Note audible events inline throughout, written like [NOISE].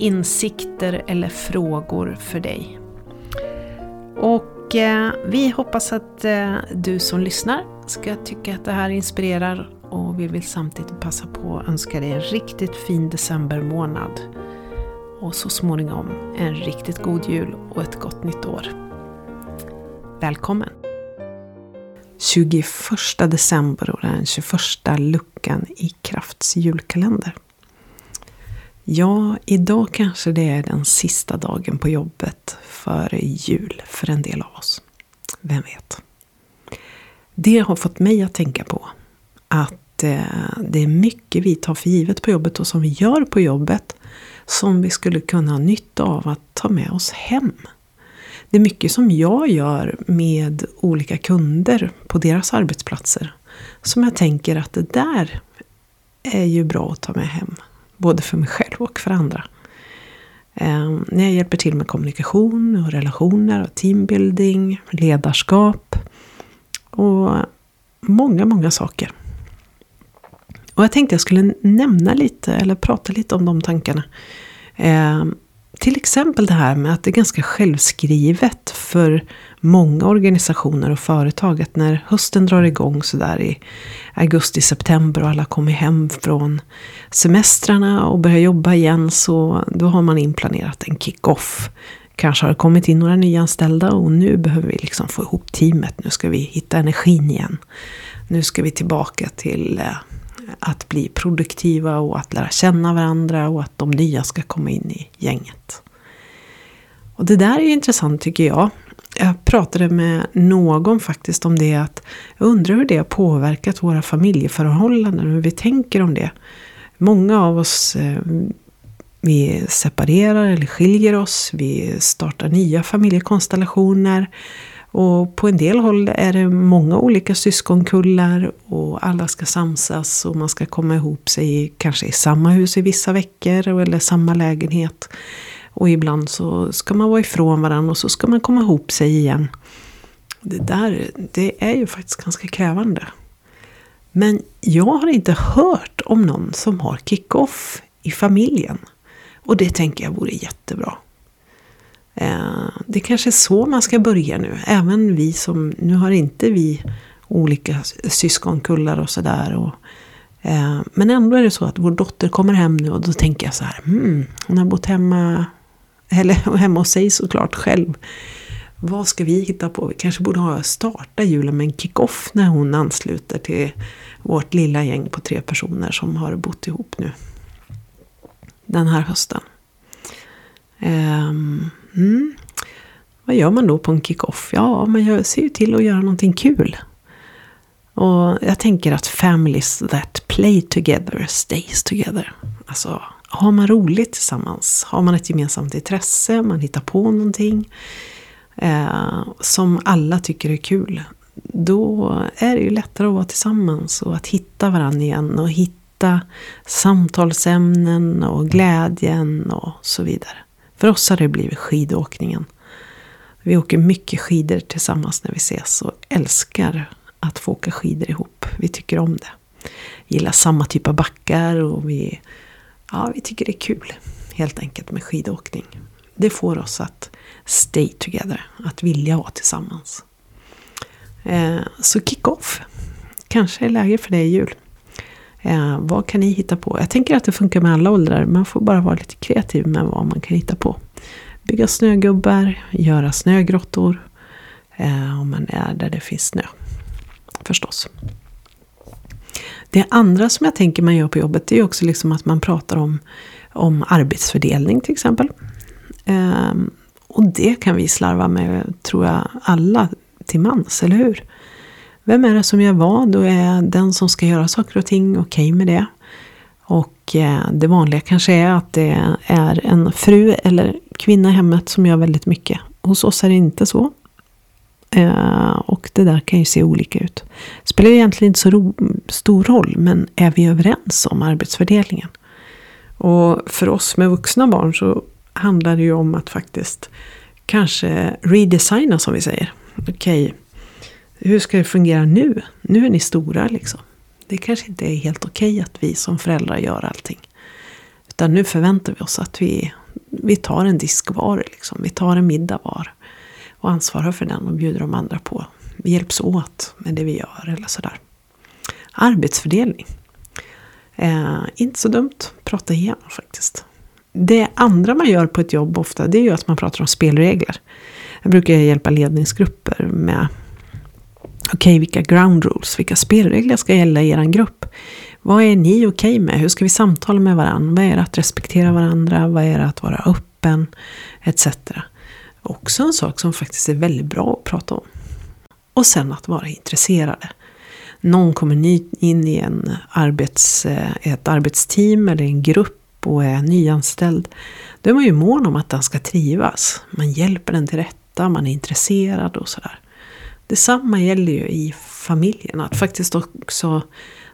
insikter eller frågor för dig. Och eh, vi hoppas att eh, du som lyssnar ska tycka att det här inspirerar och vi vill samtidigt passa på att önska dig en riktigt fin decembermånad. Och så småningom en riktigt god jul och ett gott nytt år. Välkommen! 21 december och den 21 luckan i Krafts julkalender. Ja, idag kanske det är den sista dagen på jobbet före jul för en del av oss. Vem vet? Det har fått mig att tänka på att eh, det är mycket vi tar för givet på jobbet och som vi gör på jobbet som vi skulle kunna ha nytta av att ta med oss hem. Det är mycket som jag gör med olika kunder på deras arbetsplatser som jag tänker att det där är ju bra att ta med hem Både för mig själv och för andra. Eh, när jag hjälper till med kommunikation och relationer och teambuilding, ledarskap och många, många saker. Och jag tänkte jag skulle nämna lite, eller prata lite om de tankarna. Ehm, till exempel det här med att det är ganska självskrivet för många organisationer och företag att när hösten drar igång sådär i augusti-september och alla kommer hem från semestrarna och börjar jobba igen så då har man inplanerat en kick-off. Kanske har det kommit in några nyanställda och nu behöver vi liksom få ihop teamet. Nu ska vi hitta energin igen. Nu ska vi tillbaka till eh, att bli produktiva och att lära känna varandra och att de nya ska komma in i gänget. Och det där är intressant tycker jag. Jag pratade med någon faktiskt om det att jag undrar hur det har påverkat våra familjeförhållanden, och hur vi tänker om det. Många av oss eh, vi separerar eller skiljer oss, vi startar nya familjekonstellationer. Och på en del håll är det många olika syskonkullar och alla ska samsas och man ska komma ihop sig kanske i samma hus i vissa veckor eller samma lägenhet. Och ibland så ska man vara ifrån varandra och så ska man komma ihop sig igen. Det där, det är ju faktiskt ganska krävande. Men jag har inte hört om någon som har kick-off i familjen. Och det tänker jag vore jättebra. Det kanske är så man ska börja nu. Även vi som, nu har inte vi olika syskonkullar och sådär. Eh, men ändå är det så att vår dotter kommer hem nu och då tänker jag så här. Hmm, hon har bott hemma, eller [LAUGHS] hemma hos sig såklart själv. Vad ska vi hitta på? Vi kanske borde ha starta julen med en kick-off när hon ansluter till vårt lilla gäng på tre personer som har bott ihop nu. Den här hösten. Um, Mm. Vad gör man då på en kick-off? Ja, man ser ju till att göra någonting kul. Och jag tänker att families that play together stays together. Alltså, har man roligt tillsammans, har man ett gemensamt intresse, man hittar på någonting eh, som alla tycker är kul. Då är det ju lättare att vara tillsammans och att hitta varandra igen och hitta samtalsämnen och glädjen och så vidare. För oss har det blivit skidåkningen. Vi åker mycket skidor tillsammans när vi ses och älskar att få åka skidor ihop. Vi tycker om det. Gillar samma typ av backar och vi, ja, vi tycker det är kul helt enkelt med skidåkning. Det får oss att stay together, att vilja vara tillsammans. Eh, så kick-off. Kanske är läge för det i jul. Eh, vad kan ni hitta på? Jag tänker att det funkar med alla åldrar. Man får bara vara lite kreativ med vad man kan hitta på. Bygga snögubbar, göra snögrottor. Eh, om man är där det finns snö. Förstås. Det andra som jag tänker man gör på jobbet är också liksom att man pratar om, om arbetsfördelning till exempel. Eh, och det kan vi slarva med, tror jag, alla till mans, eller hur? Vem är det som gör vad och är den som ska göra saker och ting okej okay med det? Och Och eh, det vanliga kanske är att det är en fru eller kvinna i hemmet som gör väldigt mycket. Hos oss är det inte så. Eh, och det där kan ju se olika ut. Det spelar egentligen inte så ro, stor roll, men är vi överens om arbetsfördelningen? Och för oss med vuxna barn så handlar det ju om att faktiskt kanske redesigna som vi säger. Okej, okay, hur ska det fungera nu? Nu är ni stora liksom. Det kanske inte är helt okej okay att vi som föräldrar gör allting. Utan nu förväntar vi oss att vi, vi tar en disk var, liksom. vi tar en middag var. Och ansvarar för den och bjuder de andra på. Vi hjälps åt med det vi gör eller sådär. Arbetsfördelning. Eh, inte så dumt, prata igenom faktiskt. Det andra man gör på ett jobb ofta det är ju att man pratar om spelregler. Jag brukar hjälpa ledningsgrupper med Okej, okay, vilka ground rules, vilka spelregler ska gälla i er grupp? Vad är ni okej okay med? Hur ska vi samtala med varandra? Vad är det att respektera varandra? Vad är det att vara öppen? Etc. Också en sak som faktiskt är väldigt bra att prata om. Och sen att vara intresserade. Någon kommer ny in i en arbets, eh, ett arbetsteam eller en grupp och är nyanställd. Då är man ju mån om att den ska trivas. Man hjälper den till rätta, man är intresserad och sådär. Detsamma gäller ju i familjen. Att faktiskt också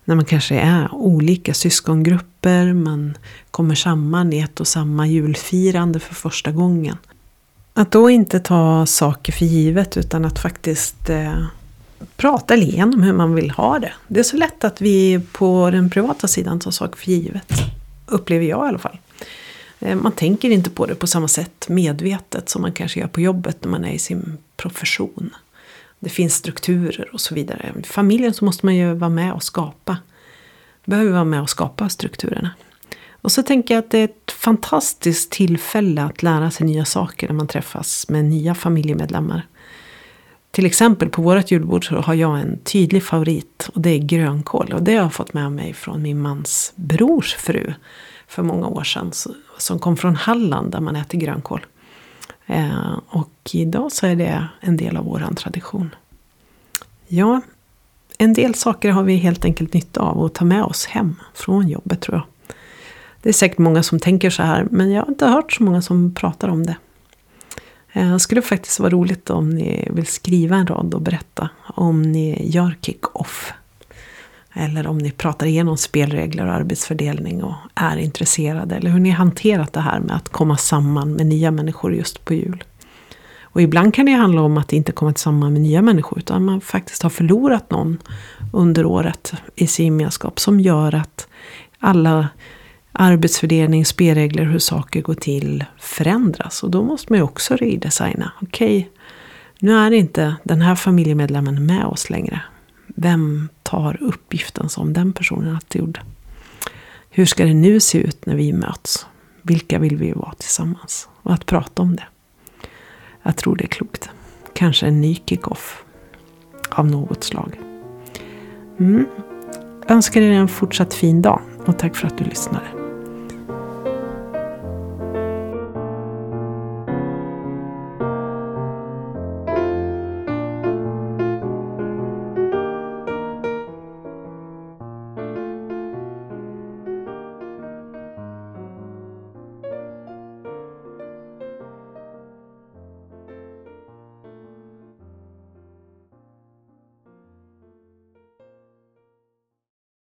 när man kanske är olika syskongrupper, man kommer samman i ett och samma julfirande för första gången. Att då inte ta saker för givet utan att faktiskt eh, prata igenom hur man vill ha det. Det är så lätt att vi på den privata sidan tar saker för givet. Upplever jag i alla fall. Eh, man tänker inte på det på samma sätt medvetet som man kanske gör på jobbet när man är i sin profession. Det finns strukturer och så vidare. I familjen så måste man ju vara med och skapa. Behöver vara med och skapa strukturerna. Och så tänker jag att det är ett fantastiskt tillfälle att lära sig nya saker när man träffas med nya familjemedlemmar. Till exempel på vårt julbord så har jag en tydlig favorit och det är grönkål. Och det har jag fått med mig från min mans brors fru för många år sedan. Som kom från Halland där man äter grönkål. Eh, och idag så är det en del av vår tradition. Ja, en del saker har vi helt enkelt nytta av att ta med oss hem från jobbet tror jag. Det är säkert många som tänker så här, men jag har inte hört så många som pratar om det. Eh, det skulle faktiskt vara roligt om ni vill skriva en rad och berätta om ni gör kick-off. Eller om ni pratar igenom spelregler och arbetsfördelning och är intresserade. Eller hur ni hanterat det här med att komma samman med nya människor just på jul. Och ibland kan det handla om att inte komma samman med nya människor. Utan man faktiskt har förlorat någon under året i sin gemenskap. Som gör att alla arbetsfördelning, spelregler, hur saker går till förändras. Och då måste man ju också redesigna. Okej, okay, nu är inte den här familjemedlemmen med oss längre. Vem tar uppgiften som den personen alltid gjorde? Hur ska det nu se ut när vi möts? Vilka vill vi vara tillsammans? Och att prata om det. Jag tror det är klokt. Kanske en ny kick-off av något slag. Mm. önskar er en fortsatt fin dag och tack för att du lyssnade.